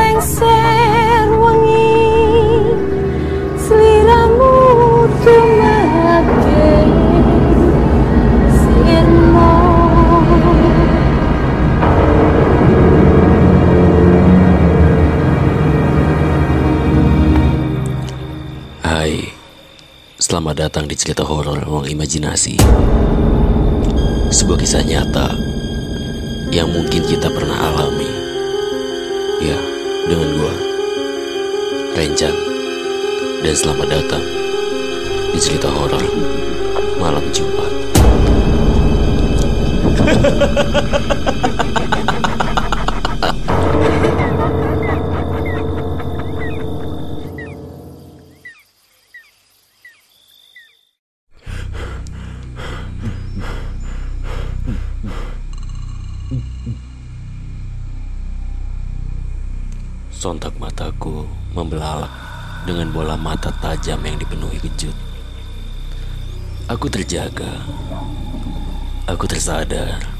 lengser wengi sliramu tumake selamat datang di cerita horor ruang imajinasi. Sebuah kisah nyata yang mungkin kita pernah alami. Ya, dengan gua, Renjan. Dan selamat datang di cerita horor malam Jumat. Sontak mataku membelalak dengan bola mata tajam yang dipenuhi kejut. Aku terjaga. Aku tersadar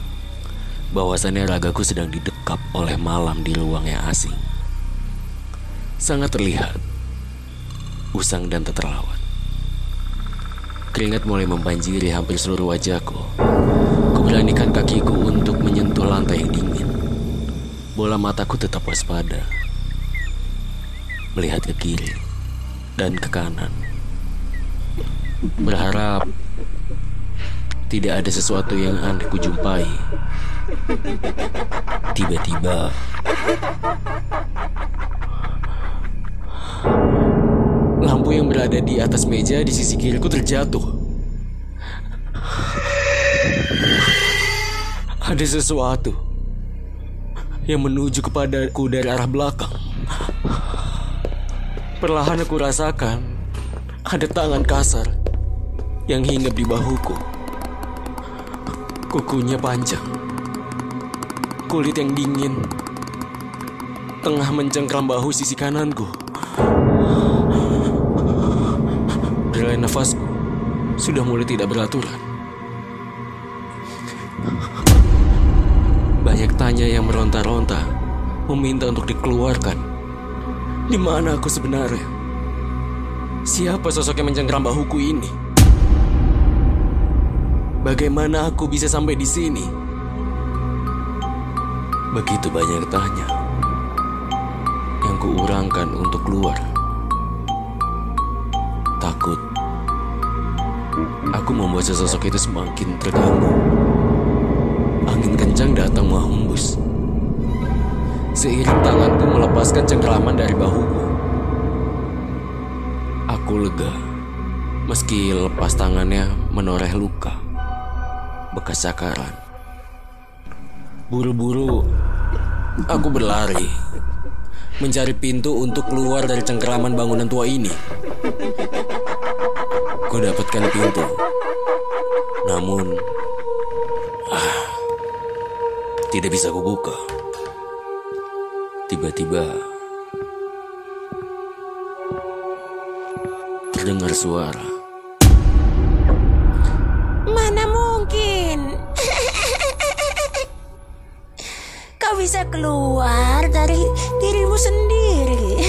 bahwasannya ragaku sedang didekap oleh malam di ruang yang asing. Sangat terlihat usang dan tak terawat. Keringat mulai membanjiri hampir seluruh wajahku. Kuberanikan kakiku untuk menyentuh lantai yang dingin. Bola mataku tetap waspada melihat ke kiri dan ke kanan. Berharap tidak ada sesuatu yang aneh kujumpai. Tiba-tiba lampu yang berada di atas meja di sisi kiriku terjatuh. Ada sesuatu yang menuju kepadaku dari arah belakang. Perlahan aku rasakan ada tangan kasar yang hinggap di bahuku. Kukunya panjang, kulit yang dingin, tengah mencengkram bahu sisi kananku. Relai nafasku sudah mulai tidak beraturan. Banyak tanya yang meronta-ronta, meminta untuk dikeluarkan. Di mana aku sebenarnya? Siapa sosok yang mencengkram bahuku ini? Bagaimana aku bisa sampai di sini? Begitu banyak tanya yang kuurangkan untuk keluar. Takut. Aku membuat sosok itu semakin terganggu. Angin kencang datang menghembus. Seiring tanganku melepaskan cengkraman dari bahuku. Aku lega, meski lepas tangannya menoreh luka, bekas cakaran. Buru-buru, aku berlari, mencari pintu untuk keluar dari cengkraman bangunan tua ini. Ku dapatkan pintu, namun ah, tidak bisa kubuka. Tiba-tiba terdengar suara. Mana mungkin? Kau bisa keluar dari dirimu sendiri.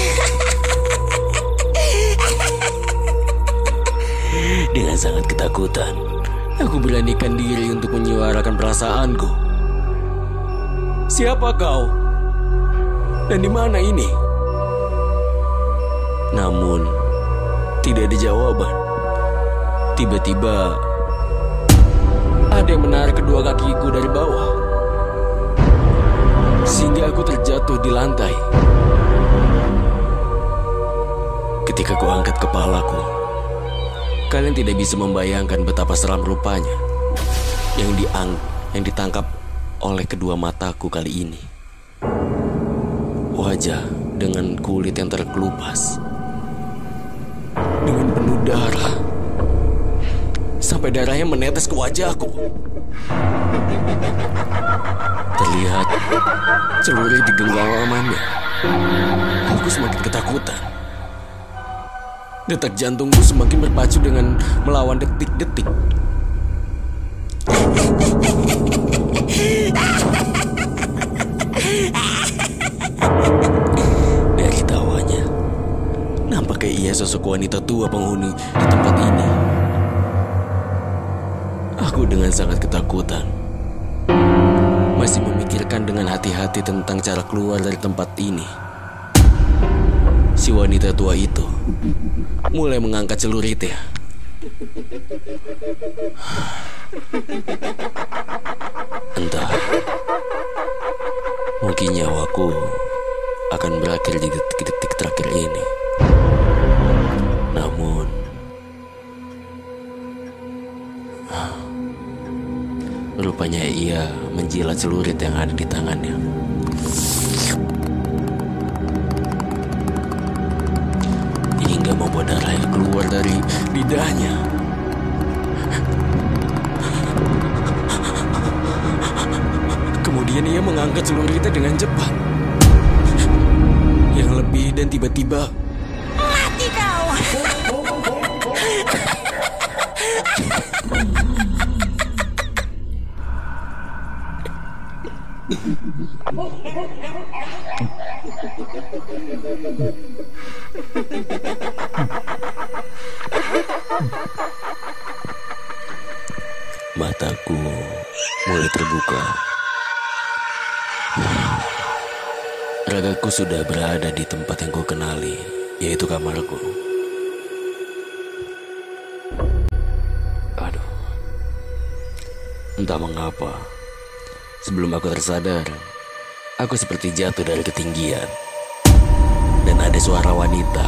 Dengan sangat ketakutan, aku beranikan diri untuk menyuarakan perasaanku. Siapa kau? Dan di mana ini? Namun, tidak ada jawaban. Tiba-tiba, ada yang menarik kedua kakiku dari bawah. Sehingga aku terjatuh di lantai. Ketika ku angkat kepalaku, kalian tidak bisa membayangkan betapa seram rupanya yang diang yang ditangkap oleh kedua mataku kali ini. Wajah dengan kulit yang terkelupas. Dengan penuh darah. Sampai darahnya menetes ke wajahku. Terlihat celurit di genggamannya. Aku semakin ketakutan. Detak jantungku semakin berpacu dengan melawan detik-detik. Ia sosok wanita tua penghuni di tempat ini. Aku dengan sangat ketakutan. Masih memikirkan dengan hati-hati tentang cara keluar dari tempat ini. Si wanita tua itu mulai mengangkat celuritnya. Entah, mungkin nyawaku akan berakhir di detik-detik terakhir ini. Rupanya ia menjilat celurit yang ada di tangannya. Hingga membuat darah yang keluar dari lidahnya. Kemudian ia mengangkat celuritnya dengan cepat. Yang lebih dan tiba-tiba Mati kau. mataku mulai terbuka. Ragaku sudah berada di tempat yang ku kenali, yaitu kamarku. Aduh. Entah mengapa, sebelum aku tersadar, aku seperti jatuh dari ketinggian. Ada suara wanita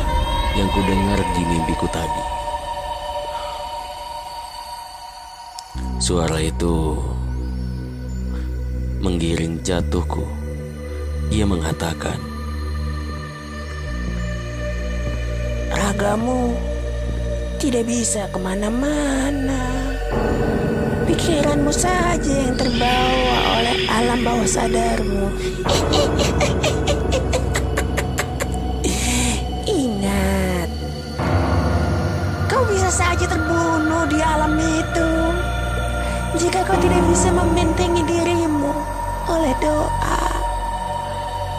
yang ku dengar di mimpiku tadi. Suara itu menggiring jatuhku. Ia mengatakan, Ragamu tidak bisa ke mana-mana. Pikiranmu saja yang terbawa oleh alam bawah sadarmu. saja terbunuh di alam itu. Jika kau tidak bisa membentengi dirimu oleh doa,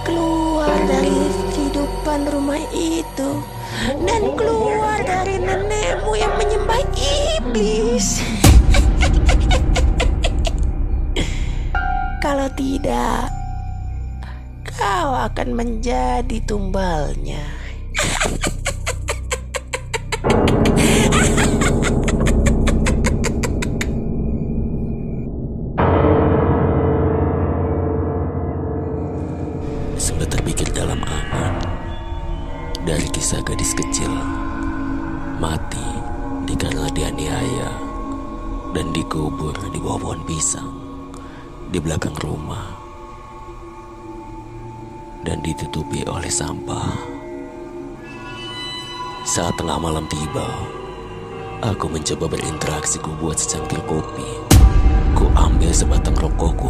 keluar dari kehidupan rumah itu dan keluar dari nenekmu yang menyembah iblis. Kalau tidak, kau akan menjadi tumbalnya. sempat terpikir dalam angan dari kisah gadis kecil mati dikarenakan dianiaya dan dikubur di bawah pohon pisang di belakang rumah dan ditutupi oleh sampah. Saat tengah malam tiba, aku mencoba berinteraksi ku buat secangkir kopi. Ku ambil sebatang rokokku.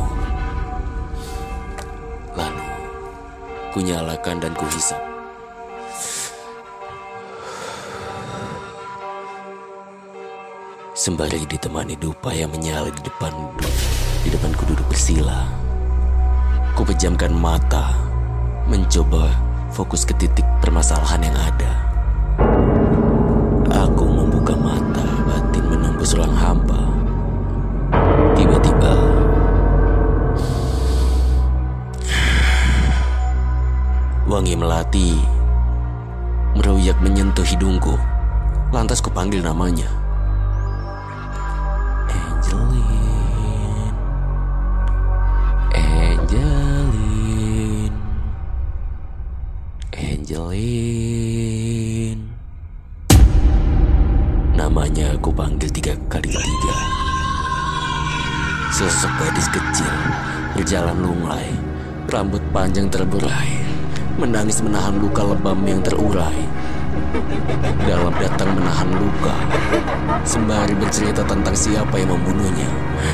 Ku nyalakan dan ku hisap. Sembari ditemani dupa yang menyala di depan di depanku duduk bersila. Ku pejamkan mata, mencoba fokus ke titik permasalahan yang ada. Aku membuka mata, batin menembus ruang hampa. Wangi melati meruyak menyentuh hidungku. Lantas ku panggil namanya. Angeline. Angeline. Angeline. Namanya aku panggil tiga kali tiga. Sosok gadis kecil berjalan lunglai, rambut panjang terburai, menangis menahan luka lebam yang terurai. Dalam datang menahan luka, sembari bercerita tentang siapa yang membunuhnya,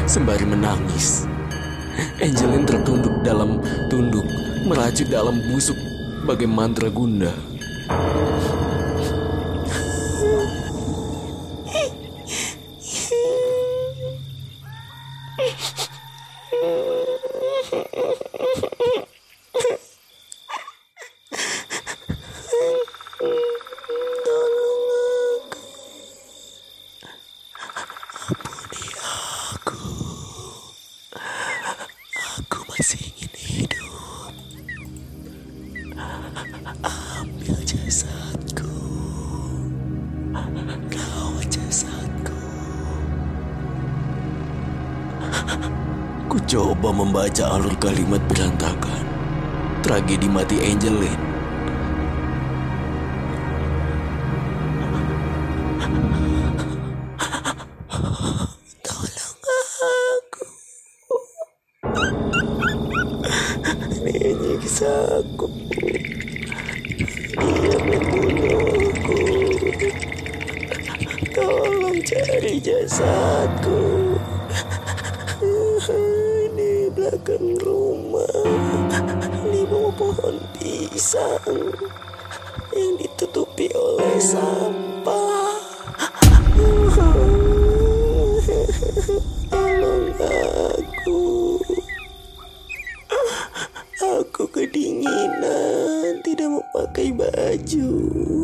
sembari menangis. Angelin tertunduk dalam tunduk, merajut dalam busuk bagai mantra gunda. Ku coba membaca alur kalimat berantakan, tragedi mati Angelin. Tolong aku. Menyiksaku. Dia membunuhku. Tolong cari jasadku. Belakang rumah. Bawah pohon pisang. Yang ditutupi oleh sampah. Tolong aku. Aku kedinginan, tidak mau pakai baju.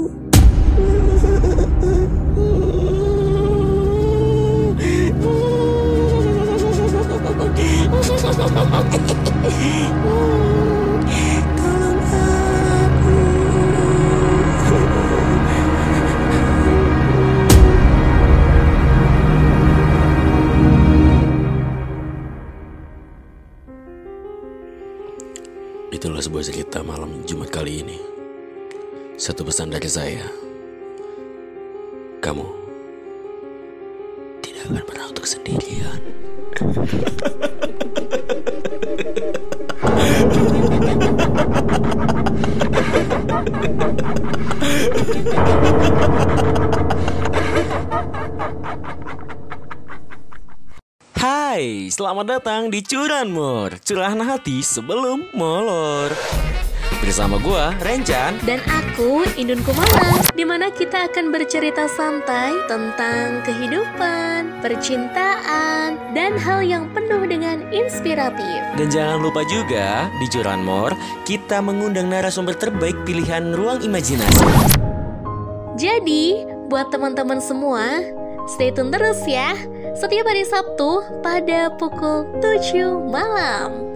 Itulah sebuah cerita malam Jumat kali ini. Satu pesan dari saya. Kamu tidak akan pernah untuk sendirian. Hai, selamat datang di Curanmor, curahan hati sebelum molor. Bersama gua, Rencan. Dan aku, Indun Kumala, di mana kita akan bercerita santai tentang kehidupan, percintaan, dan hal yang penuh dengan inspiratif. Dan jangan lupa juga, di Curanmor, kita mengundang narasumber terbaik pilihan ruang imajinasi. Jadi, buat teman-teman semua, stay tune terus ya. Setiap hari Sabtu pada pukul 7 malam.